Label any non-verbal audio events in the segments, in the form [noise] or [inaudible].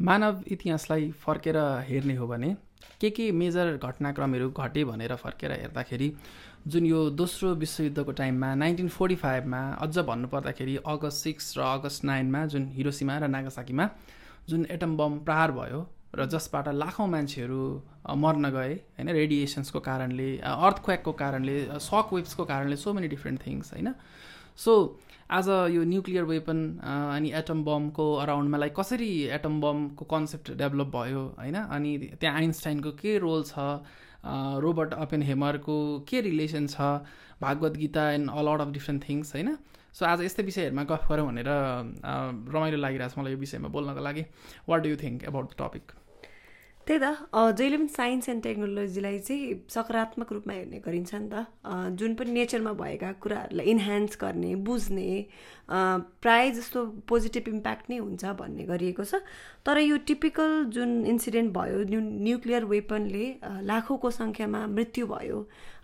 मानव इतिहासलाई फर्केर हेर्ने हो भने के के मेजर घटनाक्रमहरू घटे भनेर फर्केर हेर्दाखेरि जुन यो दोस्रो विश्वयुद्धको टाइममा नाइन्टिन फोर्टी फाइभमा अझ भन्नुपर्दाखेरि अगस्त सिक्स र अगस्त नाइनमा जुन हिरोसीमा र नागासाकीमा जुन एटम बम प्रहार भयो र जसबाट लाखौँ मान्छेहरू मर्न गए होइन? रेडिएसन्सको कारणले अर्थक्वेकको कारणले सक वेब्सको कारणले सो मेनी डिफ्रेन्ट थिङ्स होइन? सो आज यो न्युक्लियर वेपन अनि एटम बमको अराउन्डमा लाइक कसरी एटम बमको कन्सेप्ट डेभलप भयो होइन? अनि त्यहाँ आइन्स्टाइनको के रोल छ? रोबर्ट अपेन हेमरको के रिलेसन छ? Bhagavad Gita and a lot of different things होइन? सो आज यस्तै विषयहरूमा गफ गरौँ भनेर रमाइलो लागिरहेको छ मलाई यो विषयमा बोल्नको लागि। What do you think about the topic त्यही त। जहिले पनि साइन्स एन्ड टेक्नोलोजीलाई चाहिँ सकारात्मक रूपमा हेर्ने गरिन्छ नि त। जुन पनि नेचरमा भएका कुराहरूलाई इन्हान्स गर्ने बुझ्ने प्राय जस्तो पोजिटिभ इम्प्याक्ट नै हुन्छ भन्ने गरिएको छ। तर यो टिपिकल जुन इन्सिडेन्ट भयो न्यु न्युक्लियर वेपनले लाखौँको सङ्ख्यामा मृत्यु भयो।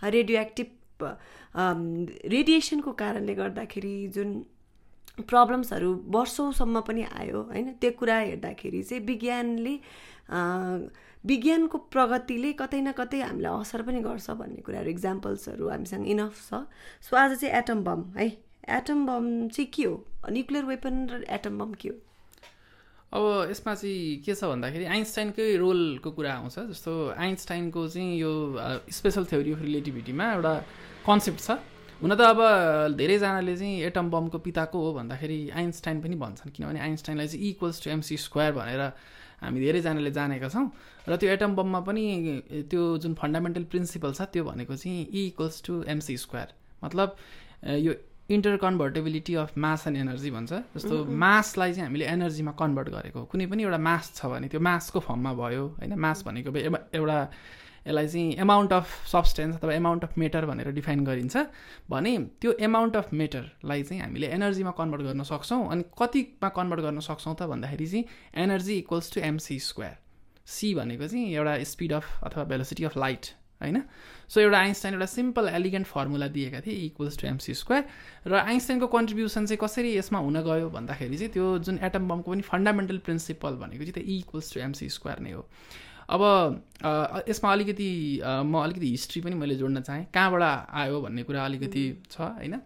रेडियो एक्टिभ रेडिएसनको कारणले गर्दाखेरि जुन प्रब्लम्सहरू वर्षौँसम्म पनि आयो होइन? त्यो कुरा हेर्दाखेरि चाहिँ विज्ञानले विज्ञानको प्रगतिले कतै न कतै हामीलाई असर पनि गर्छ भन्ने कुराहरू इक्जाम्पल्सहरू हामीसँग इनफ छ। सो आज चाहिँ एटम बम है? एटम बम चाहिँ के हो? न्युक्लियर वेपन र एटम बम के हो? अब यसमा चाहिँ के छ भन्दाखेरि आइन्स्टाइनकै रोलको कुरा आउँछ। जस्तो आइन्स्टाइनको चाहिँ यो स्पेसल थ्योरी अफ रिलेटिभिटीमा एउटा कन्सेप्ट छ। हुन त अब धेरैजनाले चाहिँ एटम बमको पिताको हो भन्दाखेरि आइन्स्टाइन पनि भन्छन्। किनभने आइन्स्टाइनलाई चाहिँ इक्वल्स टु एमसी स्क्वायर भनेर हामी धेरैजनाले जानेका छौँ। र त्यो एटम बममा पनि त्यो जुन फन्डामेन्टल प्रिन्सिपल छ त्यो भनेको चाहिँ E equals to MC square मतलब यो interconvertibility of mass and energy भन्छ। जस्तो मासलाई चाहिँ हामीले एनर्जीमा कन्भर्ट गरेको कुनै पनि एउटा मास छ भने त्यो मासको फर्ममा भयो होइन? मास भनेको एउटा यसलाई चाहिँ एमाउन्ट अफ सब्सटेन्स अथवा एमाउन्ट अफ मेटर भनेर डिफाइन गरिन्छ। भने त्यो एमाउन्ट अफ मेटरलाई चाहिँ हामीले एनर्जीमा कन्भर्ट गर्न सक्छौँ अनि कतिमा कन्भर्ट गर्न सक्छौँ त भन्दाखेरि चाहिँ energy equals to MC square C भनेको चाहिँ एउटा स्पिड अफ अथवा भेलोसिटी अफ लाइट होइन? सो एउटा आइन्स्टाइन एउटा सिम्पल एलिगेन्ट फर्मुला दिएका थिए इक्वल्स टु एमसी स्क्वायर र आइन्स्टाइनको कन्ट्रिब्युसन चाहिँ कसरी यसमा हुन गयो भन्दाखेरि चाहिँ त्यो जुन एटम बमको पनि फन्डामेन्टल प्रिन्सिपल भनेको चाहिँ त्यो इक्वल्स टु एमसी स्क्वायर नै हो। अब यसमा अलिकति म अलिकति हिस्ट्री पनि मैले जोड्न चाहेँ। कहाँबाट आयो भन्ने कुरा अलिकति छ होइन?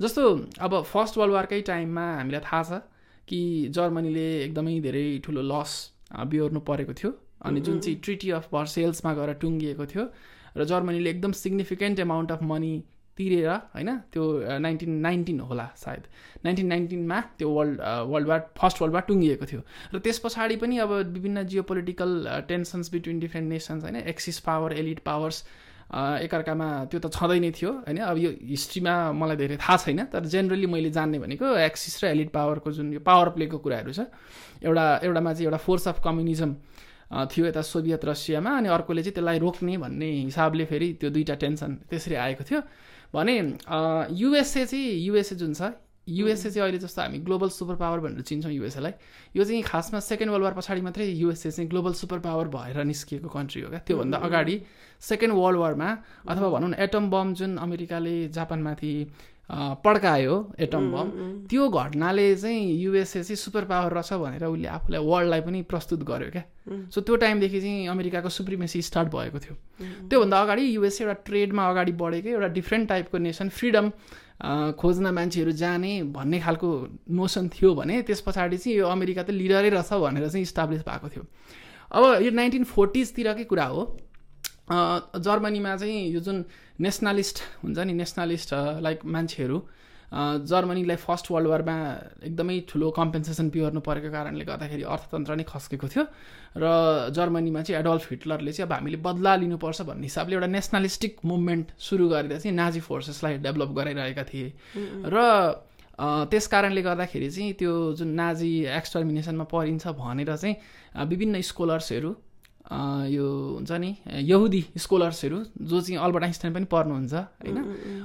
जस्तो अब फर्स्ट वर्ल्ड वारकै टाइममा हामीलाई थाहा छ कि जर्मनीले एकदमै धेरै ठुलो लस बिहोर्नु परेको थियो। अनि जुन चाहिँ ट्रिटी अफ भर्सेल्समा गएर टुङ्गिएको थियो। र जर्मनीले एकदम सिग्निफिकेन्ट एमाउन्ट अफ मनी तिरेर होइन त्यो नाइन्टिन नाइन्टिन होला सायद। नाइन्टिन नाइन्टिनमा त्यो world world war first world war टुङ्गिएको थियो। र त्यस पछाडि पनि अब विभिन्न geopolitical tensions between different nations होइन एक्सिस पावर एलिड पावर्स एकअर्कामा त्यो त छँदै नै थियो होइन। अब यो हिस्ट्रीमा मलाई धेरै थाहा छैन तर जेनरली मैले जान्ने भनेको एक्सिस र एलिड पावरको जुन यो पावर प्लेको कुराहरू छ एउटा एउटामा चाहिँ एउटा फोर्स अफ कम्युनिजम थियो यता सोभियत रसियामा अनि अर्कोले चाहिँ त्यसलाई रोक्ने भन्ने हिसाबले फेरि त्यो दुईवटा टेन्सन त्यसरी आएको थियो। भने युएसए चाहिँ युएसए जुन छ युएसए चाहिँ अहिले जस्तो हामी ग्लोबल सुपर पावर भनेर चिन्छौँ युएसएलाई यो चाहिँ खासमा सेकेन्ड वर्ल्ड वार पछाडि मात्रै युएसए चाहिँ ग्लोबल सुपर पावर भएर निस्किएको कन्ट्री हो क्या। त्योभन्दा अगाडि सेकेन्ड वर्ल्ड वारमा अथवा भनौँ न एटम बम जुन अमेरिकाले जापानमाथि पड्कायो एटम बम। त्यो घटनाले चाहिँ युएसए चाहिँ सुपर पावर रहेछ भनेर उसले आफूलाई वर्ल्डलाई पनि प्रस्तुत गर्यो क्या। सो त्यो टाइमदेखि चाहिँ अमेरिकाको सुप्रिमेसी स्टार्ट भएको थियो। त्योभन्दा अगाडि युएसए एउटा ट्रेडमा अगाडि बढेको एउटा डिफ्रेन्ट टाइपको नेसन फ्रिडम खोज्न मान्छेहरू जाने भन्ने खालको नोसन थियो भने त्यस पछाडि चाहिँ यो अमेरिका त लिडरै रहेछ भनेर चाहिँ इस्टाब्लिस भएको थियो। अब यो नाइन्टिन फोर्टिजतिरकै कुरा हो। जर्मनीमा चाहिँ यो जुन नेसनलिस्ट हुन्छ नि नेसनलिस्ट लाइक मान्छेहरू जर्मनीलाई फर्स्ट वर्ल्ड वारमा एकदमै ठुलो कम्पेन्सेसन बिहोर्नु परेको कारणले गर्दाखेरि अर्थतन्त्र नै खस्केको थियो र जर्मनीमा चाहिँ एडल्फ हिटलरले चाहिँ अब हामीले बदला लिनुपर्छ भन्ने हिसाबले एउटा नेसनलिस्टिक मुभमेन्ट सुरु गरेर चाहिँ नाजी फोर्सेसलाई डेभलप गराइरहेका थिए। र त्यस कारणले गर्दाखेरि चाहिँ त्यो जुन नाजी एक्सटर्मिनेसनमा परिन्छ भनेर चाहिँ विभिन्न स्कोलर्सहरू यो हुन्छ नि यहुदी स्कोलर्सहरू जो चाहिँ अल्बर्ट आइन्स्टाइन पनि पढ्नुहुन्छ होइन?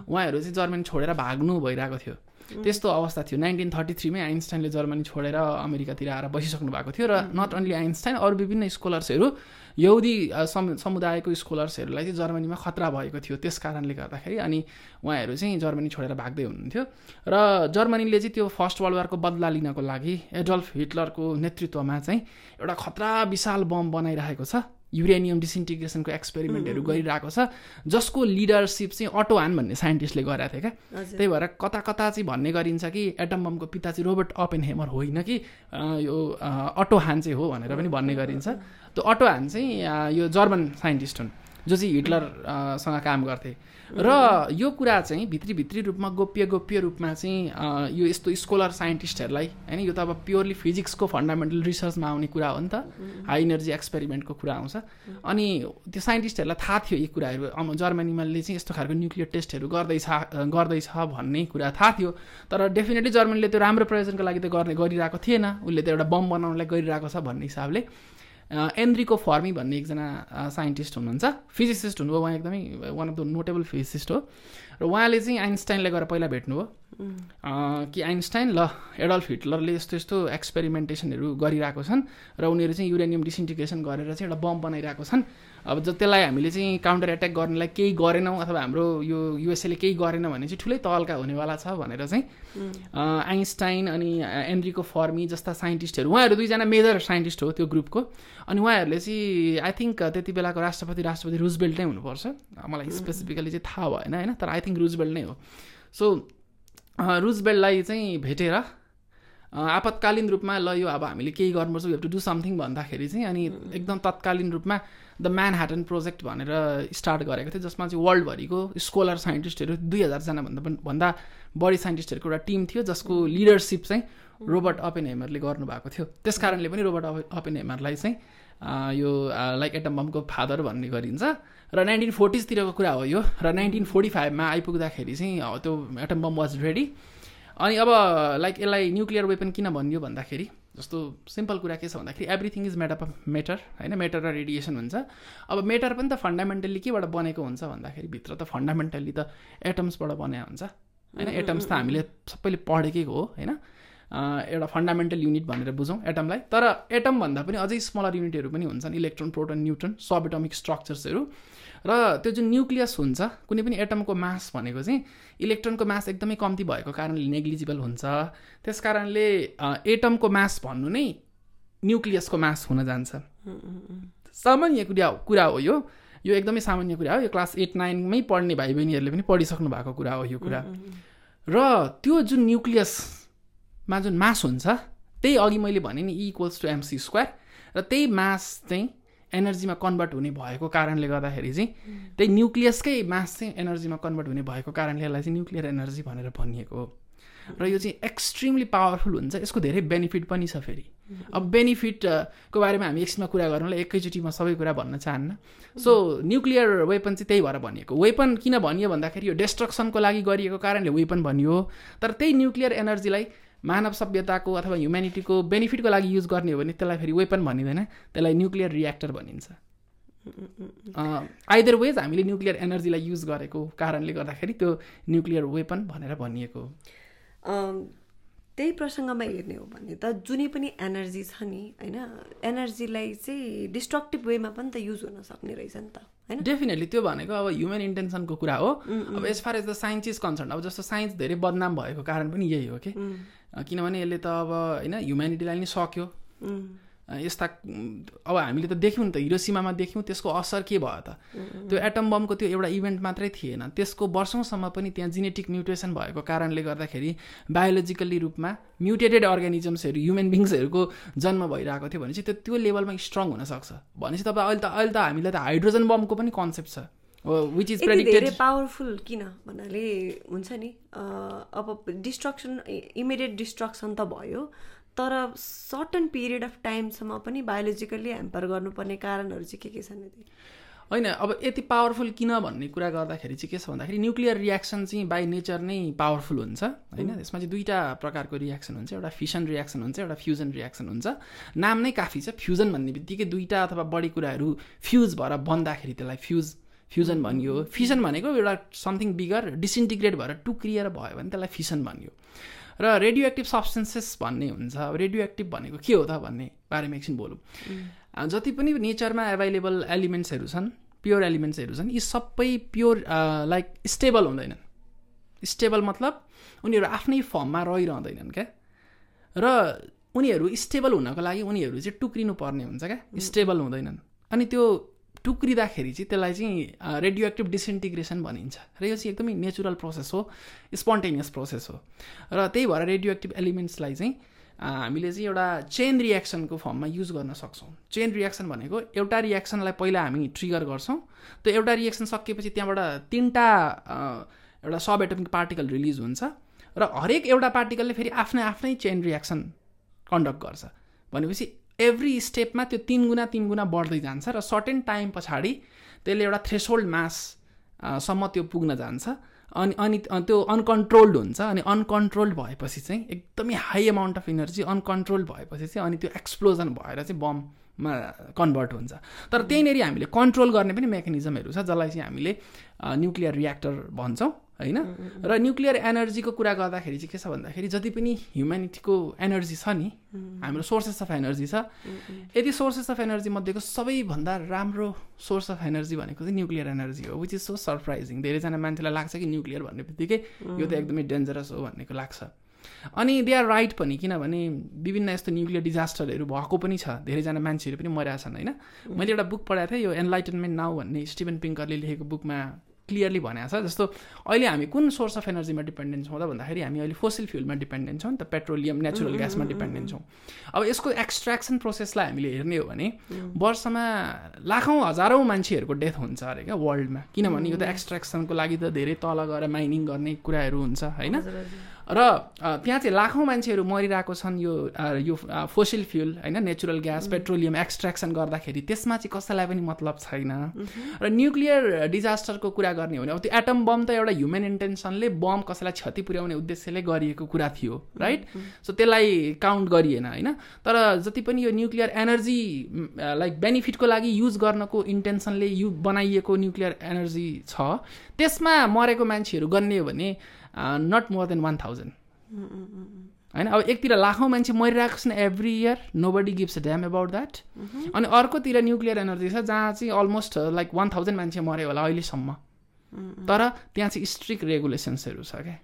उहाँहरू चाहिँ जर्मनी छोडेर भाग्नु भइरहेको थियो। त्यस्तो अवस्था थियो। नाइन्टिन थर्टी थ्रीमै आइन्स्टाइनले जर्मनी छोडेर अमेरिकातिर आएर बसिसक्नु भएको थियो र नट ओन्ली आइन्स्टाइन अरू विभिन्न स्कलर्सहरू यहुदी सम समुदायको स्कलर्सहरूलाई चाहिँ जर्मनीमा खतरा भएको थियो। त्यस कारणले गर्दाखेरि अनि उहाँहरू चाहिँ जर्मनी छोडेर भाग्दै हुनुहुन्थ्यो। र जर्मनीले चाहिँ त्यो फर्स्ट वर्ल्ड वारको बदला लिनको लागि एडल्फ हिटलरको नेतृत्वमा चाहिँ एउटा खतरा विशाल बम बनाइरहेको छ। युरेनियम डिसइन्टिग्रेसनको एक्सपेरिमेन्टहरू गरिरहेको छ जसको लिडरसिप चाहिँ अटो हान भन्ने साइन्टिस्टले गरेको थियो क्या। त्यही भएर कता कता चाहिँ भन्ने गरिन्छ कि एटम बमको पिता चाहिँ रोबर्ट अपेन हेमर होइन कि यो अटो हान चाहिँ हो भनेर पनि भन्ने गरिन्छ। त्यो अटो हान चाहिँ यो जर्मन साइन्टिस्ट हुन्। जो चाहिँ हिटलरसँग काम गर्थे। र यो कुरा चाहिँ भित्री भित्री रूपमा गोप्य गोप्य रूपमा चाहिँ यो यस्तो स्कोलर साइन्टिस्टहरूलाई होइन यो त अब प्योरली फिजिक्सको फन्डामेन्टल रिसर्चमा आउने कुरा हो नि त। हाई इनर्जी एक्सपेरिमेन्टको कुरा आउँछ। अनि त्यो साइन्टिस्टहरूलाई थाहा थियो यी कुराहरू। जर्मनीमाले चाहिँ यस्तो खालको न्युक्लियर टेस्टहरू गर्दैछ गर्दैछ भन्ने कुरा थाहा थियो। तर डेफिनेटली जर्मनीले त्यो राम्रो प्रयोजनको लागि त गर्ने गरिरहेको थिएन। उसले त एउटा बम बनाउनलाई गरिरहेको छ भन्ने हिसाबले। एन्ड्रिको फर्मी भन्ने एकजना साइन्टिस्ट हुनुहुन्छ। फिजिसिस्ट हुनुभयो उहाँ एकदमै one of the notable physicist हो। र उहाँले चाहिँ आइन्स्टाइनलाई गएर पहिला भेट्नुभयो। कि आइन्स्टाइन ल एडल्फ हिटलरले यस्तो यस्तो एक्सपेरिमेन्टेसनहरू गरिरहेको छन् र उनीहरू चाहिँ युरेनियम डिसिन्टिग्रेसन गरेर चाहिँ एउटा बम बनाइरहेको छन्। अब ज त्यसलाई हामीले चाहिँ काउन्टर एट्याक गर्नलाई केही गरेनौँ अथवा हाम्रो यो युएसएले केही गरेन भने चाहिँ ठुलै तहल्का हुनेवाला छ भनेर चाहिँ आइन्स्टाइन अनि एन्ड्रीको फर्मी जस्ता साइन्टिस्टहरू उहाँहरू दुईजना मेजर साइन्टिस्ट हो त्यो ग्रुपको। अनि उहाँहरूले चाहिँ आई थिङ्क त्यति बेलाको राष्ट्रपति राष्ट्रपति रुजबेल्ट नै हुनुपर्छ। मलाई स्पेसिफिकली चाहिँ थाहा भएन होइन तर आई थिङ्क रुजबेल्ट नै हो। सो रुजबेल्टलाई चाहिँ भेटेर आपतकालीन रूपमा ल यो अब हामीले केही गर्नुपर्छ you have to do something भन्दाखेरि चाहिँ अनि एकदम तत्कालीन रूपमा द म्यान ह्याटन प्रोजेक्ट भनेर स्टार्ट गरेको थियो जसमा चाहिँ वर्ल्डभरिको स्कोलर साइन्टिस्टहरू दुई हजारजना भन्दा भन्दा बढी साइन्टिस्टहरूको एउटा टिम थियो जसको लिडरसिप चाहिँ रोबर्ट अपेन हेमरले गर्नुभएको थियो। त्यस कारणले पनि रोबर्ट अपेन हेमरलाई चाहिँ यो लाइक एटम बमको फादर भन्ने गरिन्छ। र नाइन्टिन फोर्टिजतिरको कुरा हो यो। र नाइन्टिन फोर्टी फाइभमा आइपुग्दाखेरि चाहिँ त्यो एटम बम वाज रेडी अनि अब लाइक यसलाई न्युक्लियर वेपन किन भनियो भन्दाखेरि जस्तो सिम्पल कुरा के छ भन्दाखेरि everything is made up of matter होइन? मेटर र रेडिएसन हुन्छ। अब मेटर पनि त फन्डामेन्टल्ली केबाट बनेको हुन्छ भन्दाखेरि भित्र त फन्डामेन्टल्ली त एटम्सबाट बने हुन्छ। होइन? एटम्स त हामीले सबैले पढेकै हो होइन? एउटा फन्डामेन्टल युनिट भनेर बुझौँ एटमलाई तर एटमभन्दा पनि अझै स्मलर युनिटहरू पनि हुन्छन् इलेक्ट्रोन प्रोटोन न्युट्रोन सब एटोमिक स्ट्रक्चर्सहरू र त्यो जुन न्युक्लियस हुन्छ कुनै पनि एटमको मास भनेको चाहिँ इलेक्ट्रोनको मास एकदमै कम्ती भएको कारणले नेग्लिजिबल हुन्छ। त्यस कारणले एटमको मास भन्नु नै न्युक्लियसको मास हुन जान्छ। सामान्य कुरा कुरा हो यो। यो एकदमै सामान्य कुरा हो। यो क्लास एट नाइनमै पढ्ने भाइ बहिनीहरूले पनि पढिसक्नु भएको कुरा हो यो कुरा। र त्यो जुन न्युक्लियसमा जुन मास हुन्छ त्यही अघि मैले भने नि इक्वल्स टु एमसी स्क्वायर र त्यही मास चाहिँ एनर्जीमा कन्भर्ट हुने भएको कारणले गर्दाखेरि चाहिँ त्यही न्युक्लियसकै मास चाहिँ एनर्जीमा कन्भर्ट हुने भएको कारणले यसलाई चाहिँ न्युक्लियर एनर्जी भनेर भनिएको हो। र यो चाहिँ एक्सट्रिमली पावरफुल हुन्छ यसको धेरै बेनिफिट पनि छ फेरि। अब बेनिफिटको बारेमा हामी एकछिनमा कुरा गर्नुलाई एकैचोटिमा सबै कुरा भन्न चाहन्न। सो न्युक्लियर वेपन चाहिँ त्यही भएर भनिएको। वेपन किन भनियो भन्दाखेरि यो डिस्ट्रक्सनको लागि गरिएको कारणले वेपन भनियो तर त्यही न्युक्लियर एनर्जीलाई मानव सभ्यताको अथवा ह्युमेनिटीको बेनिफिटको लागि युज गर्ने हो भने त्यसलाई फेरि वेपन भनिँदैन त्यसलाई न्युक्लियर रियाक्टर भनिन्छ। आइदर वेज हामीले न्युक्लियर एनर्जीलाई युज गरेको कारणले गर्दाखेरि त्यो न्युक्लियर वेपन भनेर भनिएको त्यही प्रसङ्गमा हेर्ने हो भने त जुनै पनि एनर्जी छ नि होइन? एनर्जीलाई चाहिँ डिस्ट्रक्टिभ वेमा पनि त युज हुन सक्ने रहेछ नि त होइन? डेफिनेटली त्यो भनेको अब ह्युमन इन्टेन्सनको कुरा हो। अब as far as the science is concern अब जस्तो साइन्स धेरै बदनाम भएको कारण पनि यही हो कि किनभने यसले त अब होइन ह्युमेनिटीलाई नै सक्यो। यस्ता अब हामीले त देख्यौँ नि त हिरोसिमामा देख्यौँ त्यसको असर के भयो त? त्यो एटम बमको त्यो एउटा इभेन्ट मात्रै थिएन। त्यसको वर्षौँसम्म पनि त्यहाँ जिनेटिक म्युटेसन भएको कारणले गर्दाखेरि बायोलोजिकल्ली रूपमा म्युटेटेड अर्गानिजम्सहरू ह्युमन बिङ्सहरूको जन्म भइरहेको थियो भने चाहिँ त्यो त्यो लेभलमा स्ट्रङ हुनसक्छ भनेपछि तपाईँ अहिले त अहिले त हामीलाई त हाइड्रोजन बमको पनि कन्सेप्ट छ। विच इज धेरै पावरफुल किन भन्नाले हुन्छ नि अब डिस्ट्रक्सन इमिडिएट डिस्ट्रक्सन त भयो। तर सर्टन पिरियड अफ टाइमसम्म पनि बायोलोजिकल्ली ह्याम्पर गर्नुपर्ने कारणहरू चाहिँ के के छन् होइन अब यति पावरफुल किन भन्ने कुरा गर्दाखेरि चाहिँ के छ भन्दाखेरि न्युक्लियर रियाक्सन चाहिँ बाई नेचर नै पावरफुल हुन्छ होइन? त्यसमा चाहिँ दुईवटा प्रकारको रियाक्सन हुन्छ एउटा फिसन रियाक्सन हुन्छ एउटा फ्युजन रियाक्सन हुन्छ। नाम नै काफी छ फ्युजन भन्ने बित्तिकै दुईवटा अथवा बढी कुराहरू फ्युज भएर बन्दाखेरि त्यसलाई फ्युज फ्युजन भनियो। फिसन भनेको एउटा समथिङ बिगर डिसइन्टिग्रेट भएर टुक्रिएर भयो भने त्यसलाई फिसन भनियो। र रेडियो एक्टिभ सब्सटेन्सेस भन्ने हुन्छ। अब रेडियो एक्टिभ भनेको के हो त भन्ने बारेमा एकछिन बोलौँ। जति पनि नेचरमा एभाइलेबल एलिमेन्ट्सहरू छन् प्योर एलिमेन्ट्सहरू छन् यी सबै प्योर लाइक स्टेबल हुँदैनन्। स्टेबल मतलब उनीहरू आफ्नै फर्ममा रहिरहँदैनन् क्या। र उनीहरू स्टेबल हुनको लागि उनीहरू चाहिँ टुक्रिनु पर्ने हुन्छ क्या। स्टेबल हुँदैनन्। अनि त्यो टुक्रिँदाखेरि चाहिँ त्यसलाई चाहिँ रेडियो एक्टिभ डिसइन्टिग्रेसन भनिन्छ। र यो चाहिँ एकदमै नेचुरल प्रोसेस हो स्पोन्टेनियस प्रोसेस हो। र त्यही भएर रेडियो एक्टिभ एलिमेन्ट्सलाई चाहिँ हामीले चाहिँ एउटा चेन रियाक्सनको फर्ममा युज गर्न सक्छौँ। चेन रियाक्सन भनेको एउटा रियाक्सनलाई पहिला हामी ट्रिगर गर्छौँ। त्यो एउटा रियाक्सन सकिएपछि त्यहाँबाट तिनवटा एउटा सब एटमिक पार्टिकल रिलिज हुन्छ। र हरेक एउटा पार्टिकलले फेरि आफ्नै आफ्नै चेन रियाक्सन कन्डक्ट गर्छ। भनेपछि एभ्री स्टेपमा त्यो तिन गुणा तिन गुणा बढ्दै जान्छ र सर्टेन टाइम पछाडि त्यसले एउटा थ्रेसोल्ड मास सम्म त्यो पुग्न जान्छ। अनि अनि त्यो अनकन्ट्रोल्ड हुन्छ अनि अनकन्ट्रोल्ड भएपछि चाहिँ एकदमै high amount of energy uncontrolled भएपछि चाहिँ अनि त्यो एक्सप्लोजन भएर चाहिँ बममा कन्भर्ट हुन्छ। तर त्यहीँनिर हामीले कन्ट्रोल गर्ने पनि मेकानिजमहरू छ जसलाई चाहिँ हामीले न्युक्लियर रियाक्टर भन्छौँ। होइन? र न्युक्लियर एनर्जीको कुरा गर्दाखेरि चाहिँ के छ भन्दाखेरि जति पनि ह्युमेनिटीको एनर्जी छ नि हाम्रो सोर्सेस अफ एनर्जी छ यदि सोर्सेस अफ एनर्जी मध्येको सबैभन्दा राम्रो सोर्स अफ एनर्जी भनेको चाहिँ न्युक्लियर एनर्जी हो विच इज सो सरप्राइजिङ धेरैजना मान्छेलाई लाग्छ कि न्युक्लियर भन्ने बित्तिकै यो त एकदमै डेन्जरस हो भन्नेको लाग्छ। अनि दे आर राइट पनि किनभने विभिन्न यस्तो न्युक्लियर डिजास्टरहरू भएको पनि छ धेरैजना मान्छेहरू पनि मरेका छन् होइन? मैले एउटा बुक पढाएको थिएँ यो एनलाइटनमेन्ट नाउ भन्ने स्टिभन पिङ्करले लेखेको बुकमा क्लियरली भनेको छ। जस्तो अहिले हामी कुन सोर्स अफ एनर्जीमा डिपेन्डेन्ट छौँ त भन्दाखेरि हामी अहिले फोसिल फ्युलमा डिपेन्डेन्ट छौँ नि त पेट्रोलियम नेचुरल ग्यासमा डिपेन्डेन्ट छौँ। अब यसको एक्सट्र्याक्सन प्रोसेसलाई हामीले हेर्ने हो भने वर्षमा लाखौँ हजारौँ मान्छेहरूको डेथ हुन्छ अरे क्या वर्ल्डमा। किनभने यो त एक्सट्र्याक्सनको लागि त धेरै तल गएर माइनिङ गर्ने कुराहरू हुन्छ होइन? र त्यहाँ चाहिँ लाखौँ मान्छेहरू मरिरहेको छन् यो यो फोसिल फ्युल होइन नेचुरल ग्यास पेट्रोलियम एक्सट्र्याक्सन गर्दाखेरि। त्यसमा चाहिँ कसैलाई पनि मतलब छैन। र न्युक्लियर डिजास्टरको कुरा गर्ने हो भने अब त्यो एटम बम त एउटा ह्युमन इन्टेन्सनले बम कसैलाई क्षति पुर्याउने उद्देश्यले गरिएको कुरा थियो राइट सो त्यसलाई काउन्ट गरिएन होइन? तर जति पनि यो न्युक्लियर एनर्जी लाइक बेनिफिटको लागि युज गर्नको इन्टेन्सनले यु बनाइएको न्युक्लियर एनर्जी छ त्यसमा मरेको मान्छेहरू गन्ने हो भने not more than one thousand होइन अब एकतिर लाखौँ मान्छे मरिरहेको छ every year nobody gives damn about that अनि अर्कोतिर न्युक्लियर एनर्जी छ जहाँ चाहिँ अलमोस्ट लाइक वान थाउजन्ड मान्छे मऱ्यो होला अहिलेसम्म। तर त्यहाँ चाहिँ स्ट्रिक्ट रेगुलेसन्सहरू छ क्या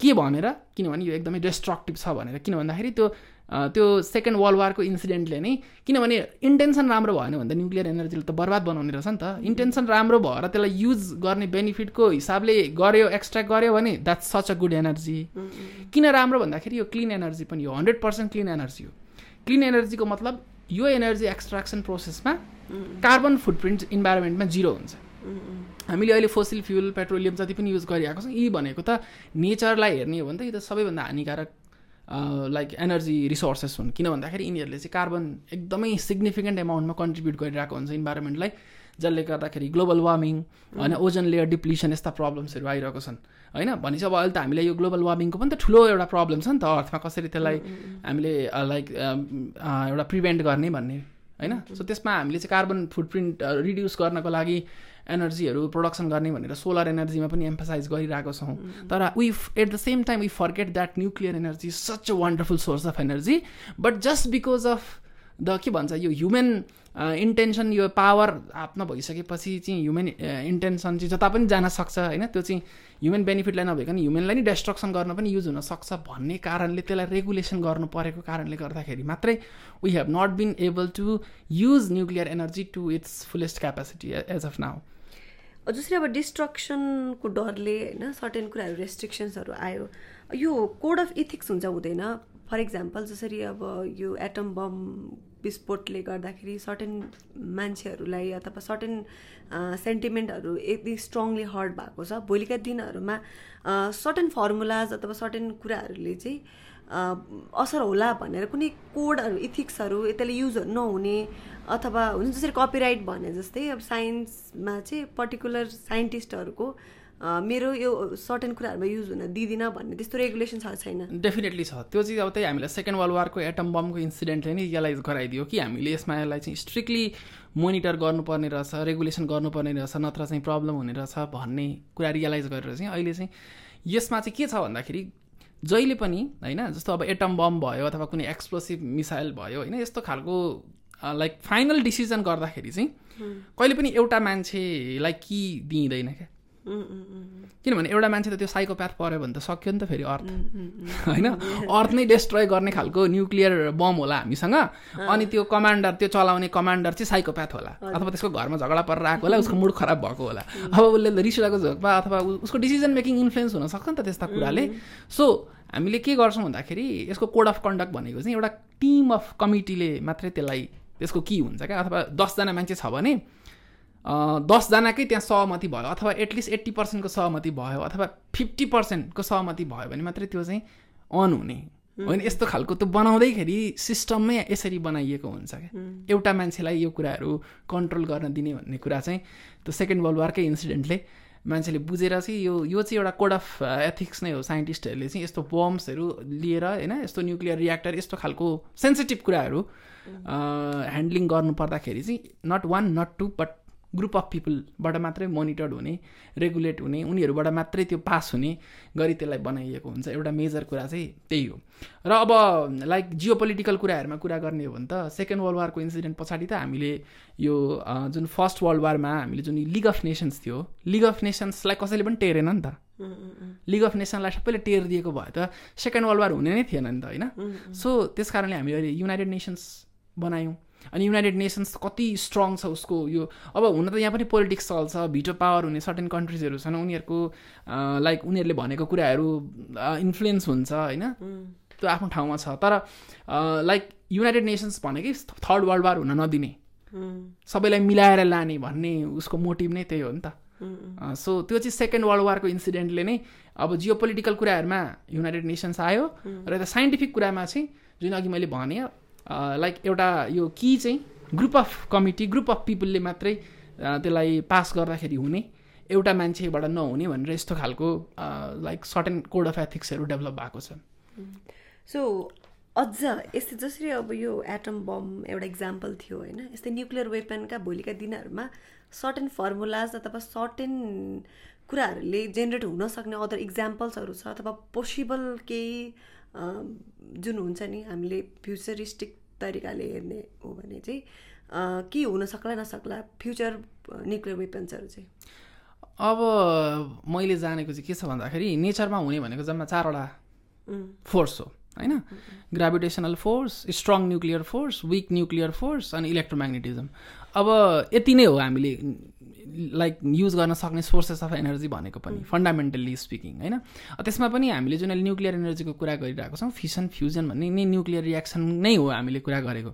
के भनेर? किनभने यो एकदमै डिस्ट्रक्टिभ छ भनेर। किन भन्दाखेरि त्यो त्यो सेकेन्ड वर्ल्ड वारको इन्सिडेन्टले नै किनभने इन्टेन्सन राम्रो भएन भने त न्युक्लियर एनर्जीले त बर्बाद बनाउने रहेछ नि त। इन्टेन्सन राम्रो भएर त्यसलाई युज गर्ने बेनिफिटको हिसाबले गऱ्यो एक्सट्र्याक्ट गऱ्यो भने that's such a good energy किन राम्रो भन्दाखेरि यो क्लिन एनर्जी पनि हो। हन्ड्रेड पर्सेन्ट क्लिन एनर्जी हो। क्लिन एनर्जीको मतलब यो एनर्जी एक्सट्राक्सन प्रोसेसमा कार्बन फुटप्रिन्ट इन्भाइरोमेन्टमा जिरो हुन्छ। हामीले अहिले फोसिल फ्युल पेट्रोलियम जति पनि युज गरिरहेको छौँ यी भनेको त नेचरलाई हेर्ने हो भने त यो त सबैभन्दा हानिकारक लाइक एनर्जी रिसोर्सेस हुन्। किन भन्दाखेरि यिनीहरूले चाहिँ कार्बन एकदमै सिग्निफिकेन्ट एमाउन्टमा कन्ट्रिब्युट गरिरहेको हुन्छ इन्भाइरोमेन्टलाई जसले गर्दाखेरि ग्लोबल वार्मिङ होइन ओजन लेयर डिप्लिसन यस्ता प्रब्लम्सहरू आइरहेको छन्। होइन? भनेपछि अब अहिले त हामीलाई यो ग्लोबल वार्मिङको पनि त ठुलो एउटा प्रब्लम छ नि त अर्थमा कसरी त्यसलाई हामीले लाइक एउटा प्रिभेन्ट गर्ने भन्ने। होइन? सो त्यसमा हामीले चाहिँ कार्बन फुटप्रिन्ट रिड्युस गर्नको लागि एनर्जीहरू प्रोडक्सन गर्ने भनेर सोलर एनर्जीमा पनि एम्फसाइज गरिरहेको छौँ। तर we at the same time we forget that nuclear energy such a wonderful source of energy but just because of the के भन्छ यो ह्युमन इन्टेन्सन यो पावर हातमा भइसकेपछि चाहिँ ह्युमन इन्टेन्सन चाहिँ जता पनि जान सक्छ होइन? त्यो चाहिँ ह्युमन बेनिफिटलाई नभइकन ह्युमनलाई नै डेस्ट्रक्सन गर्न पनि युज हुनसक्छ भन्ने कारणले त्यसलाई रेगुलेसन गर्नु परेको कारणले गर्दाखेरि मात्रै we have not been able to use nuclear energy to its fullest capacity as of now जसरी अब डिस्ट्रक्सनको डरले होइन सर्टेन कुराहरू रेस्ट्रिक्सन्सहरू आयो यो कोड अफ इथिक्स हुन्छ हुँदैन। फर इक्जाम्पल जसरी अब यो एटम बम विस्फोटले गर्दाखेरि सर्टेन मान्छेहरूलाई अथवा सर्टेन सेन्टिमेन्टहरू यति स्ट्रङली हर्ट भएको छ भोलिका दिनहरूमा सर्टेन फर्मुलाज अथवा सर्टेन कुराहरूले चाहिँ असर होला भनेर कुनै कोडहरू इथिक्सहरू त्यसले युजहरू नहुने अथवा हुन्छ जसरी कपिराइट भने जस्तै अब साइन्समा चाहिँ पर्टिकुलर साइन्टिस्टहरूको मेरो यो सर्टेन कुराहरूमा युज हुन दिँदिनँ भन्ने त्यस्तो रेगुलेसन छ छैन। डेफिनेटली छ। त्यो चाहिँ अब त्यही हामीलाई सेकेन्ड वर्ल्ड वारको एटम बमको इन्सिडेन्टले नै रियलाइज गराइदियो कि हामीले यसमा यसलाई चाहिँ स्ट्रिक्टली मोनिटर गर्नुपर्ने रहेछ रेगुलेसन गर्नुपर्ने रहेछ नत्र चाहिँ प्रब्लम हुने रहेछ भन्ने कुरा रियलाइज गरेर चाहिँ अहिले चाहिँ यसमा चाहिँ के छ भन्दाखेरि जहिले पनि होइन जस्तो अब एटम बम भयो अथवा कुनै एक्सप्लोसिभ मिसाइल भयो होइन यस्तो खालको लाइक फाइनल डिसिजन गर्दाखेरि चाहिँ कहिले पनि एउटा मान्छेलाई कि दिइँदैन क्या। किनभने एउटा मान्छे त त्यो साइकोप्याथ पऱ्यो भने त सक्यो नि त फेरि अर्थ। होइन? अर्थ नै डेस्ट्रोय गर्ने खालको न्युक्लियर बम होला हामीसँग। अनि त्यो कमान्डर त्यो चलाउने कमान्डर चाहिँ साइकोप्याथ होला। अथवा त्यसको घरमा झगडा परेर आएको होला [laughs] उसको मुड खराब भएको होला। अब उसले रिस उठाएको झोकमा अथवा उसको डिसिजन मेकिङ इन्फ्लुएन्स हुनसक्छ नि त त्यस्ता कुराले। सो हामीले के गर्छौँ भन्दाखेरि यसको कोड अफ कन्डक्ट भनेको चाहिँ एउटा टिम अफ कमिटीले मात्रै त्यसलाई त्यसको के हुन्छ क्या? अथवा दसजना मान्छे छ भने दसजनाकै त्यहाँ सहमति भयो अथवा एटलिस्ट एट्टी पर्सेन्टको सहमति भयो अथवा फिफ्टी पर्सेन्टको सहमति भयो भने मात्रै त्यो चाहिँ अन हुने। होइन यस्तो खालको त्यो बनाउँदैखेरि सिस्टममै यसरी बनाइएको हुन्छ क्या। एउटा मान्छेलाई यो कुराहरू कन्ट्रोल गर्न दिने भन्ने कुरा चाहिँ त्यो सेकेन्ड वर्ल्ड वारकै इन्सिडेन्टले मान्छेले बुझेर चाहिँ यो यो चाहिँ एउटा कोड अफ एथिक्स नै हो साइन्टिस्टहरूले चाहिँ यस्तो बम्सहरू लिएर होइन यस्तो न्युक्लियर रियाक्टर यस्तो खालको सेन्सिटिभ कुराहरू ह्यान्डलिङ गर्नु पर्दाखेरि चाहिँ not one not two but group of पिपलबाट मात्रै मोनिटर्ड हुने रेगुलेट हुने उनीहरूबाट मात्रै त्यो पास हुने गरी त्यसलाई बनाइएको हुन्छ। एउटा मेजर कुरा चाहिँ त्यही हो। र अब लाइक जियो पोलिटिकल कुराहरूमा कुरा गर्ने हो भने त सेकेन्ड वर्ल्ड वारको इन्सिडेन्ट पछाडि त हामीले यो जुन फर्स्ट वर्ल्ड वारमा हामीले जुन लिग अफ नेसन्स थियो लिग अफ नेसन्सलाई कसैले पनि टेरेन नि त। लिग अफ नेसनलाई सबैले टेर दिएको भए त सेकेन्ड वर्ल्ड वार हुने नै थिएन नि त होइन? सो त्यस कारणले हामीले अहिले युनाइटेड नेसन्स बनायौँ। अनि युनाइटेड नेसन्स कति स्ट्रङ छ उसको यो। अब हुन त यहाँ पनि पोलिटिक्स चल्छ भिटो पावर हुने सर्टेन कन्ट्रिजहरू छन् उनीहरूको लाइक उनीहरूले भनेको कुराहरू इन्फ्लुएन्स हुन्छ होइन? त्यो आफ्नो ठाउँमा छ। तर लाइक युनाइटेड नेसन्स भनेकै थर्ड वर्ल्ड वार हुन नदिने। सबैलाई मिलाएर लाने भन्ने उसको मोटिभ नै त्यही हो नि त। सो त्यो चाहिँ सेकेन्ड वर्ल्ड वारको इन्सिडेन्टले नै अब जियो पोलिटिकल कुराहरूमा युनाइटेड नेसन्स आयो र यता साइन्टिफिक कुरामा चाहिँ जुन अघि मैले भने लाइक एउटा यो कि चाहिँ group of committee group of पिपलले मात्रै त्यसलाई पास गर्दाखेरि हुने एउटा मान्छेबाट नहुने भनेर यस्तो खालको लाइक सर्टेन कोड अफ एथिक्सहरू डेभलप भएको छ। सो अझ यस्तै जसरी अब यो एटम बम एउटा इक्जाम्पल थियो होइन? यस्तै न्युक्लियर वेपनका भोलिका दिनहरूमा सर्टेन फर्मुलाज अथवा सर्टेन कुराहरूले जेनेरेट हुन सक्ने अदर इक्जाम्पल्सहरू छ अथवा पोसिबल केही जुन हुन्छ नि हामीले फ्युचरिस्टिक तरिकाले हेर्ने हो भने चाहिँ के हुन सक्ला नसक्ला फ्युचर न्युक्लियर वेपन्सहरू चाहिँ? अब मैले जानेको चाहिँ के छ भन्दाखेरि नेचरमा हुने भनेको जम्मा चारवटा फोर्स हो होइन? Gravitational force strong nuclear force weak nuclear force अनि इलेक्ट्रोम्याग्नेटिजम। अब यति नै हो हामीले लाइक युज गर्न सक्ने सोर्सेस अफ एनर्जी भनेको पनि फन्डामेन्टल्ली स्पिकिङ होइन? त्यसमा पनि हामीले जुन अहिले न्युक्लियर एनर्जीको कुरा गरिरहेको छौँ फिसन फ्युजन भन्ने नै न्युक्लियर रियाक्सन नै हो हामीले कुरा गरेको।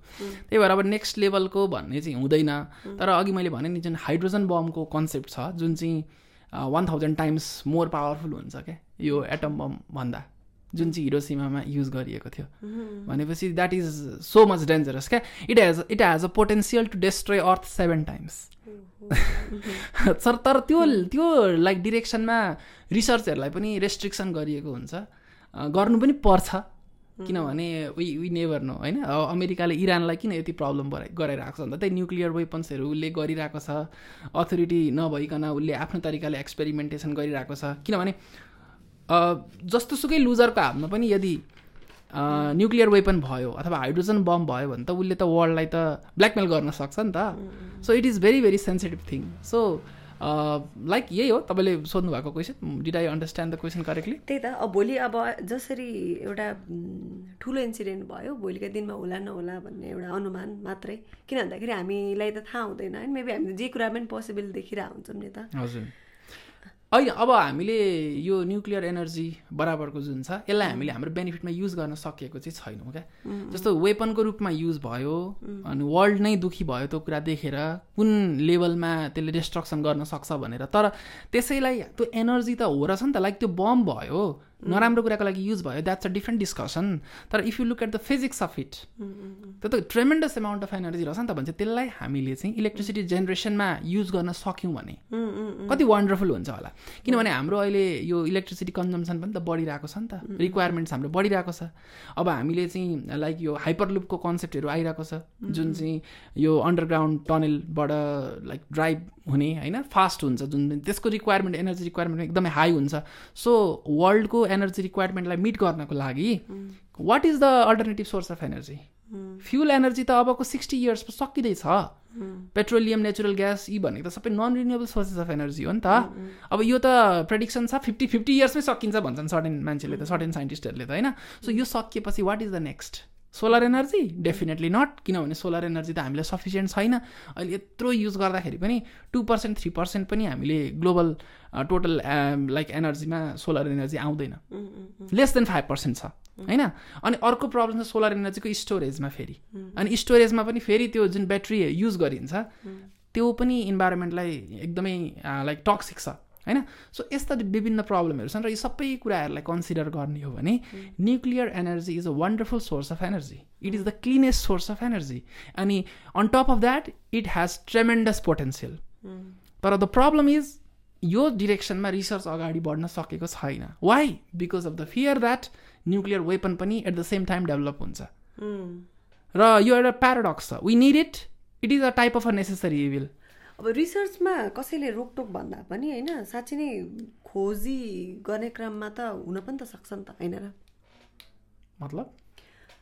त्यही भएर अब नेक्स्ट लेभलको भन्ने चाहिँ हुँदैन। तर अघि मैले भने नि जुन हाइड्रोजन बमको कन्सेप्ट छ जुन चाहिँ one thousand times more powerful हुन्छ क्या यो एटम बम भन्दा। जुन चाहिँ हिरोसिमामा युज गरिएको थियो। भनेपछि that is so much dangerous क्या? It has it has a potential to destroy earth seven times sir तर त्यो त्यो लाइक डिरेक्सनमा रिसर्चहरूलाई पनि रेस्ट्रिक्सन गरिएको हुन्छ। गर्नु पनि पर्छ। किनभने वी वी नेभर नो होइन? अमेरिकाले इरानलाई किन यति प्रब्लम गराइ गराइरहेको छ भन्दा त्यही न्युक्लियर वेपन्सहरू उसले गरिरहेको छ। अथोरिटी नभइकन उसले आफ्नो तरिकाले एक्सपेरिमेन्टेसन गरिरहेको छ। किनभने जस्तोसुकै लुजरको हातमा पनि यदि न्युक्लियर वेपन भयो अथवा हाइड्रोजन बम भयो भने त उसले त वर्ल्डलाई त ब्ल्याकमेल गर्न सक्छ नि त। So it is very very sensitive thing so like यही हो तपाईँले सोध्नु भएको question did I understand the question correctly त्यही त अब भोलि अब जसरी एउटा ठुलो इन्सिडेन्ट भयो भोलिका दिनमा होला नहोला भन्ने एउटा अनुमान मात्रै। किन भन्दाखेरि हामीलाई त थाहा हुँदैन होइन मेबी हामीले जे कुरा पनि पोसिबल देखिरहेको हुन्छौँ नि त। हजुर। होइन अब हामीले यो न्युक्लियर एनर्जी बराबरको जुन छ यसलाई हामीले हाम्रो बेनिफिटमा युज गर्न सकिएको चाहिँ छैनौँ क्या। जस्तो वेपनको रूपमा युज भयो अनि वर्ल्ड नै दुखी भयो त्यो कुरा देखेर कुन लेभलमा त्यसले डिस्ट्रक्सन गर्न सक्छ भनेर तर त्यसैलाई त्यो एनर्जी त हो रहेछ नि त लाइक त्यो बम भयो नराम्रो कुराको लागि युज भयो द्याट्स अ डिफ्रेन्ट डिस्कसन तर if you look at the physics of it त्यो त ट्रेमेन्डस एमाउन्ट अफ एनर्जी रहेछ नि त भन्छ त्यसलाई हामीले चाहिँ इलेक्ट्रिसिटी जेनेरेसनमा युज गर्न सक्यौँ भने कति वन्डरफुल हुन्छ होला। किनभने हाम्रो अहिले यो इलेक्ट्रिसिटी कन्जम्सन पनि त बढिरहेको छ नि त। रिक्वायरमेन्ट्स हाम्रो बढिरहेको छ। अब हामीले चाहिँ लाइक यो हाइपरलुपको कन्सेप्टहरू आइरहेको छ। जुन चाहिँ यो अन्डरग्राउन्ड टनेलबाट लाइक ड्राइभ हुने होइन? फास्ट हुन्छ जुन त्यसको रिक्वायरमेन्ट एनर्जी रिक्वायरमेन्ट एकदमै हाई हुन्छ। सो वर्ल्डको एनर्जी रिक्वायरमेन्टलाई मिट गर्नको लागि what is the alternative source of energy fuel energy त अबको सिक्सटी इयर्स सकिँदैछ। पेट्रोलियम नेचुरल ग्यास यी भनेको त सबै non renewable sources of energy हो नि त। अब यो त प्रेडिक्सन छ फिफ्टी फिफ्टी इयर्समै सकिन्छ भन्छन् सर्टेन मान्छेले त सर्टेन साइन्टिस्टहरूले त होइन? सो यो सकिएपछि what is the next solar energy definitely not किनभने सोलर एनर्जी त हामीलाई सफिसियन्ट छैन। अहिले यत्रो युज गर्दाखेरि पनि टु पर्सेन्ट थ्री पर्सेन्ट पनि हामीले ग्लोबल टोटल लाइक एनर्जीमा सोलर एनर्जी आउँदैन। लेस देन फाइभ पर्सेन्ट छ। होइन? अनि अर्को प्रब्लम छ सोलर एनर्जीको स्टोरेजमा फेरि। अनि स्टोरेजमा पनि फेरि त्यो जुन ब्याट्री युज गरिन्छ त्यो पनि इन्भाइरोमेन्टलाई एकदमै लाइक टक्सिक छ। होइन? सो यस्ता विभिन्न प्रब्लमहरू छन् र यी सबै कुराहरूलाई कन्सिडर गर्ने हो भने nuclear energy is a wonderful source of energy it is the cleanest source of energy अनि on top of that it has tremendous potential तर द प्रब्लम इज यो डिरेक्सनमा रिसर्च अगाडि बढ्न सकेको छैन. Why because of the fear that nuclear weapon पनि at the same time develop हुन्छ. र यो एउटा प्याराडक्स छ. We need it it is a type of a necessary evil अब रिसर्चमा कसैले रोकटोक भन्दा पनि होइन साँच्ची नै खोजी गर्ने क्रममा त हुन पनि त सक्छ नि त होइन र? मतलब?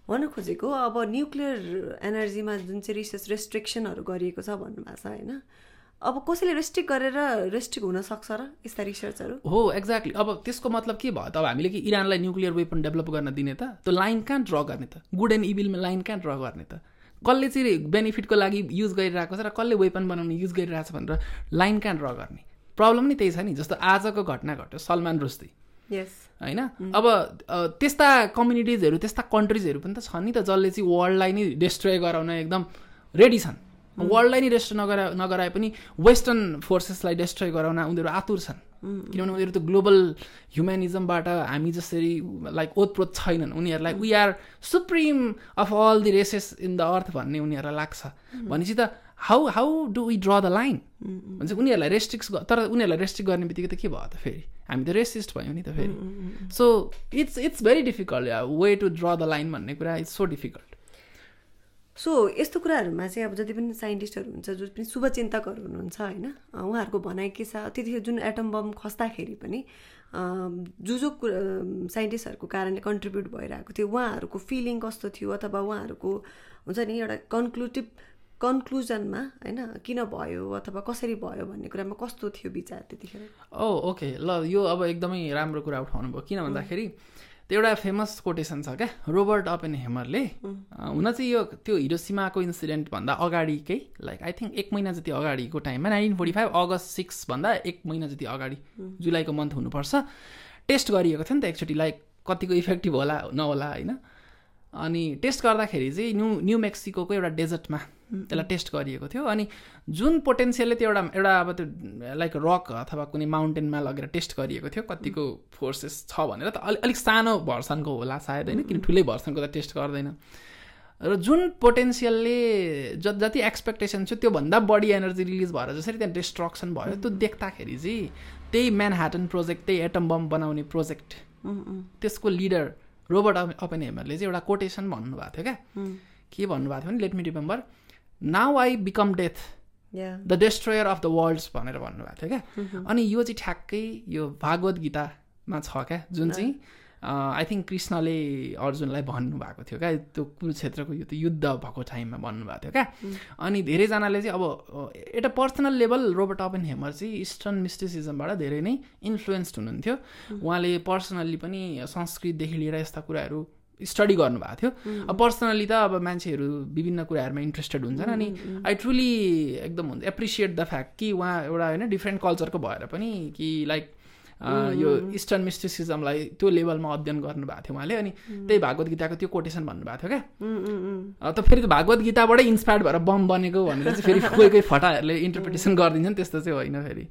भन्न खोजेको अब न्युक्लियर एनर्जीमा जुन चाहिँ रिसर्च रेस्ट्रिक्सनहरू गरिएको छ भन्नुभएको छ होइन? अब कसैले रेस्ट्रिक्ट गरेर रेस्ट्रिक्ट हुन सक्छ र यस्ता रिसर्चहरू हो एक्ज्याक्टली अब त्यसको मतलब के भयो त? अब हामीले कि इरानलाई न्युक्लियर वेपन डेभलप गर्न दिने त? त्यो लाइन कहाँ ड्र गर्ने त? गुड एन्ड इभिलमा लाइन कहाँ ड्र गर्ने त? कसले चाहिँ बेनिफिटको लागि युज गरिरहेको छ र कसले वेपन बनाउने युज गरिरहेको छ भनेर लाइन कहाँ ड्र गर्ने। प्रब्लम नै त्यही छ नि जस्तो आजको घटना घट्यो सलमान रुस्ती। होइन? अब त्यस्ता कम्युनिटिजहरू त्यस्ता कन्ट्रिजहरू पनि त छन् नि त जसले चाहिँ वर्ल्डलाई नै डिस्ट्रोय गराउन एकदम रेडी छन्। वर्ल्डलाई नै रेस्ट नगरा नगराए पनि वेस्टर्न फोर्सेसलाई डिस्ट्रोय गराउन उनीहरू आतुर छन्। किनभने उनीहरू त ग्लोबल ह्युमेनिजमबाट हामी जसरी लाइक ओतप्रोत छैनन्। उनीहरूलाई we are supreme of all the races in the earth भन्ने उनीहरूलाई लाग्छ। भनेपछि त how how do we draw the line भन्छ उनीहरूलाई रेस्ट्रिक्स तर उनीहरूलाई रेस्ट्रिक्ट गर्ने बित्तिकै त के भयो त फेरि? हामी त रेसिस्ट भयौँ नि त फेरि। So it's it's very difficult way to draw the line भन्ने कुरा इट्स सो डिफिकल्ट सो यस्तो कुराहरूमा चाहिँ अब जति पनि साइन्टिस्टहरू हुन्छ जो पनि शुभचिन्तकहरू हुनुहुन्छ होइन उहाँहरूको भनाइ के छ? त्यतिखेर जुन एटम बम खस्दाखेरि पनि जो जो साइन्टिस्टहरूको कारणले कन्ट्रिब्युट भइरहेको थियो उहाँहरूको फिलिङ कस्तो थियो? अथवा उहाँहरूको हुन्छ नि एउटा कन्क्लुटिभ कन्क्लुजनमा होइन किन भयो? अथवा कसरी भयो भन्ने कुरामा कस्तो थियो विचार त्यतिखेर? ओ ओके ल यो अब एकदमै राम्रो कुरा उठाउनु भयो किन भन्दाखेरि त्यो एउटा फेमस कोटेसन छ क्या रोबर्ट अपेन हेमरले हुन चाहिँ यो त्यो हिरोसिमाको इन्सिडेन्टभन्दा अगाडिकै लाइक आई थिङ्क एक महिना जति अगाडिको टाइममा नाइन्टिन फोर्टी फाइभ अगस्त सिक्सभन्दा एक महिना जति अगाडि जुलाईको मन्थ हुनुपर्छ। टेस्ट गरिएको थियो नि त एकचोटि लाइक कतिको इफेक्टिभ होला नहोला होइन? अनि टेस्ट गर्दाखेरि चाहिँ न्यु न्यु मेक्सिको एउटा डेजर्टमा त्यसलाई टेस्ट गरिएको थियो। अनि जुन पोटेन्सियलले त्यो एउटा एउटा अब त्यो लाइक रक अथवा कुनै माउन्टेनमा लगेर टेस्ट गरिएको थियो कतिको फोर्सेस छ भनेर त अलिक अलिक सानो भर्सनको होला सायद होइन किन ठुलै भर्सनको त टेस्ट गर्दैन। र जुन पोटेन्सियलले ज जति एक्सपेक्टेसन थियो त्योभन्दा बढी एनर्जी रिलिज भएर जसरी त्यहाँ डिस्ट्रक्सन भयो त्यो देख्दाखेरि चाहिँ त्यही म्यानहाटन प्रोजेक्ट त्यही एटम बम बनाउने प्रोजेक्ट त्यसको लिडर रोबर्ट अपेन हेमरले चाहिँ एउटा कोटेसन भन्नुभएको थियो क्या। के भन्नुभएको थियो भने let me remember now I become death the destroyer of the worlds भनेर भन्नुभएको थियो क्या? अनि यो चाहिँ ठ्याक्कै यो भागवत गीतामा छ क्या? जुन चाहिँ आई थिङ्क कृष्णले अर्जुनलाई भन्नुभएको थियो क्या? त्यो कुरुक्षेत्रको यो युद्ध भएको टाइममा भन्नुभएको थियो क्या? अनि धेरैजनाले चाहिँ अब एउटा personal level Robert Oppenheimer चाहिँ इस्टर्न मिस्टिसिजमबाट धेरै नै इन्फ्लुएन्स्ड हुनुहुन्थ्यो। उहाँले पर्सनल्ली पनि संस्कृतदेखि लिएर यस्ता कुराहरू स्टडी गर्नुभएको थियो। अब पर्सनली त अब मान्छेहरू विभिन्न कुराहरूमा इन्ट्रेस्टेड हुन्छन् अनि आई ट्रुली एकदम हुन्छ एप्रिसिएट द फ्याक्ट कि उहाँ एउटा होइन डिफ्रेन्ट कल्चरको भएर पनि कि लाइक यो इस्टर्न मिस्टिसिजमलाई त्यो लेभलमा अध्ययन गर्नुभएको थियो उहाँले अनि त्यही भागवत गीताको त्यो कोटेसन भन्नुभएको थियो क्या। त फेरि भागवत गीताबाटै इन्सपायर्ड भएर बम बनेको भनेर चाहिँ फेरि [laughs] कोही कोही फटाहरूले इन्टरप्रिटेसन गरिदिन्छन् त्यस्तो चाहिँ होइन फेरि।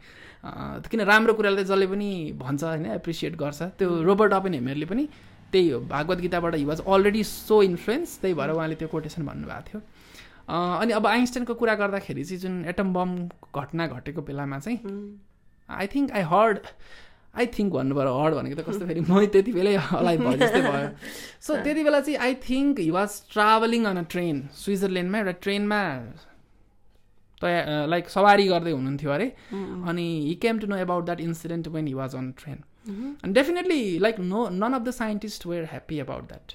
किन राम्रो कुरालाई जसले पनि भन्छ होइन एप्रिसिएट गर्छ। त्यो रोबर्ट अपेन हेमेरले पनि त्यही हो। Bhagavad गीताबाट he was already so influence त्यही भएर उहाँले त्यो कोटेसन भन्नुभएको थियो। अनि अब आइन्स्टाइनको कुरा गर्दाखेरि चाहिँ जुन एटम बम घटना घटेको बेलामा चाहिँ I think I heard I think भन्नु पऱ्यो हर्ड भनेको त कस्तो फेरि मै त्यति बेलै अलाइ भयो जस्तै भयो। [laughs] सो त्यति बेला चाहिँ I think he was travelling on a train स्विजरल्यान्डमा एउटा ट्रेनमा तया लाइक सवारी गर्दै हुनुहुन्थ्यो अरे। अनि he came to know about that incident when he was on train अनि definitely like no none of the scientist were happy about that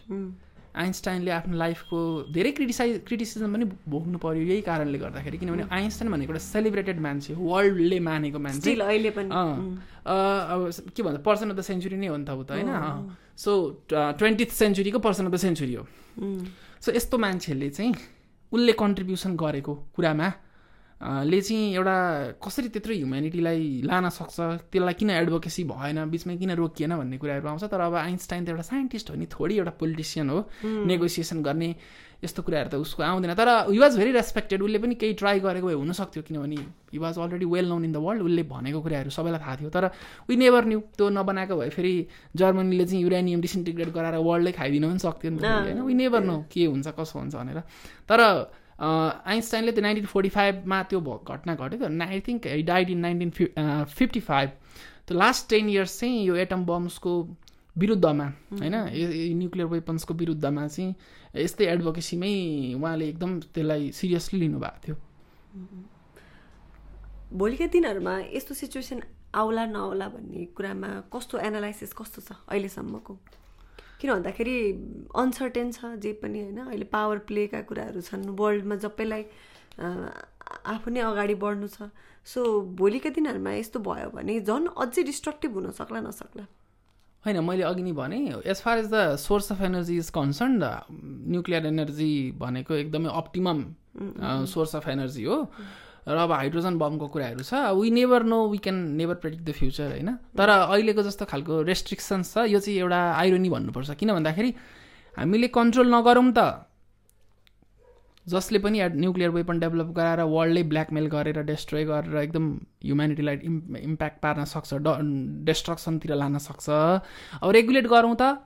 आइन्स्टाइनले आफ्नो लाइफको धेरै क्रिटिसाइज क्रिटिसिजम पनि भोग्नु पऱ्यो यही कारणले गर्दाखेरि किनभने आइन्स्टाइन भनेको एउटा सेलिब्रेटेड मान्छे वर्ल्डले मानेको मान्छे अहिले पनि। अब के भन्छ पर्सन अफ द सेन्चुरी नै हो नि त ऊ त होइन? सो ट्वेन्टिथ सेन्चुरीको पर्सन अफ द सेन्चुरी हो। सो यस्तो मान्छेले चाहिँ उसले कन्ट्रिब्युसन गरेको कुरामा ले चाहिँ एउटा कसरी त्यत्रो ह्युमेनिटीलाई लान सक्छ? त्यसलाई किन एडभोकेसी भएन? बिचमा किन रोकिएन भन्ने कुराहरू आउँछ। तर अब आइन्स्टाइन त एउटा साइन्टिस्ट हो नि थोरै एउटा पोलिटिसियन हो। नेगोसिएसन गर्ने यस्तो कुराहरू त उसको आउँदैन। तर हि वाज भेरी रेस्पेक्टेड उसले पनि केही ट्राई गरेको भए हुनसक्थ्यो किनभने he was already well known in the world उसले भनेको कुराहरू सबैलाई थाहा थियो। तर वी नेभर न्यू त्यो नबनाएको भए फेरि जर्मनीले चाहिँ युरेनियम डिसइन्टिग्रेट गराएर वर्ल्डै खाइदिनु पनि सक्थ्यो नि होइन? वी नेभर नो के हुन्छ कसो हुन्छ भनेर। तर आइन्स्टाइनले त्यो नाइन्टिन फोर्टी फाइभमा त्यो घटना घट्यो I think died in nineteen fifty five त्यो लास्ट टेन इयर्स चाहिँ यो एटम बम्सको विरुद्धमा होइन? न्युक्लियर वेपन्सको विरुद्धमा चाहिँ यस्तै एडभोकेसीमै उहाँले एकदम त्यसलाई सिरियसली लिनुभएको थियो। भोलिका दिनहरूमा यस्तो सिचुएसन आउला नआउला भन्ने कुरामा कस्तो एनालाइसिस कस्तो छ अहिलेसम्मको? किन भन्दाखेरि अनसर्टेन छ जे पनि होइन। अहिले पावर प्लेका कुराहरू छन्। वर्ल्डमा सबैलाई आफू नै अगाडि बढ्नु छ। सो भोलिका दिनहरूमा यस्तो भयो भने झन् अझै डिस्ट्रक्टिभ हुन सक्ला नसक्ला? होइन मैले अघि नै भने as far as the source of energy is concern nuclear energy भनेको एकदमै अप्टिमम सोर्स अफ एनर्जी हो। र अब हाइड्रोजन बमको कुराहरू छ। We never know we can never predict the future होइन? तर अहिलेको जस्तो खालको रेस्ट्रिक्सन्स छ यो चाहिँ एउटा आइरोनी भन्नुपर्छ। किन भन्दाखेरि हामीले कन्ट्रोल नगरौँ त। जसले पनि न्युक्लियर वेपन डेभलप गराएर वर्ल्डै ब्ल्याकमेल गरेर डेस्ट्रोय गरेर एकदम ह्युमेनिटीलाई इम् इम्प्याक्ट पार्न सक्छ ड डेस्ट्रक्सनतिर लान सक्छ। अब रेगुलेट गरौँ त।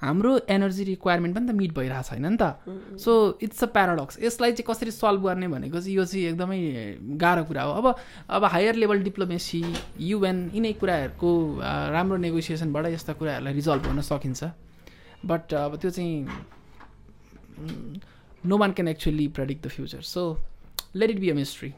हाम्रो एनर्जी रिक्वायरमेन्ट पनि त मिट भइरहेको छैन नि त। सो इट्स अ प्याराडक्स यसलाई चाहिँ कसरी सल्भ गर्ने भनेको चाहिँ यो चाहिँ एकदमै गाह्रो कुरा हो। अब अब हायर लेभल डिप्लोमेसी युएन यिनै कुराहरूको राम्रो नेगोसिएसनबाट यस्ता कुराहरूलाई रिजल्भ हुन सकिन्छ। बट अब त्यो चाहिँ no one can actually predict the future so let it be a mystery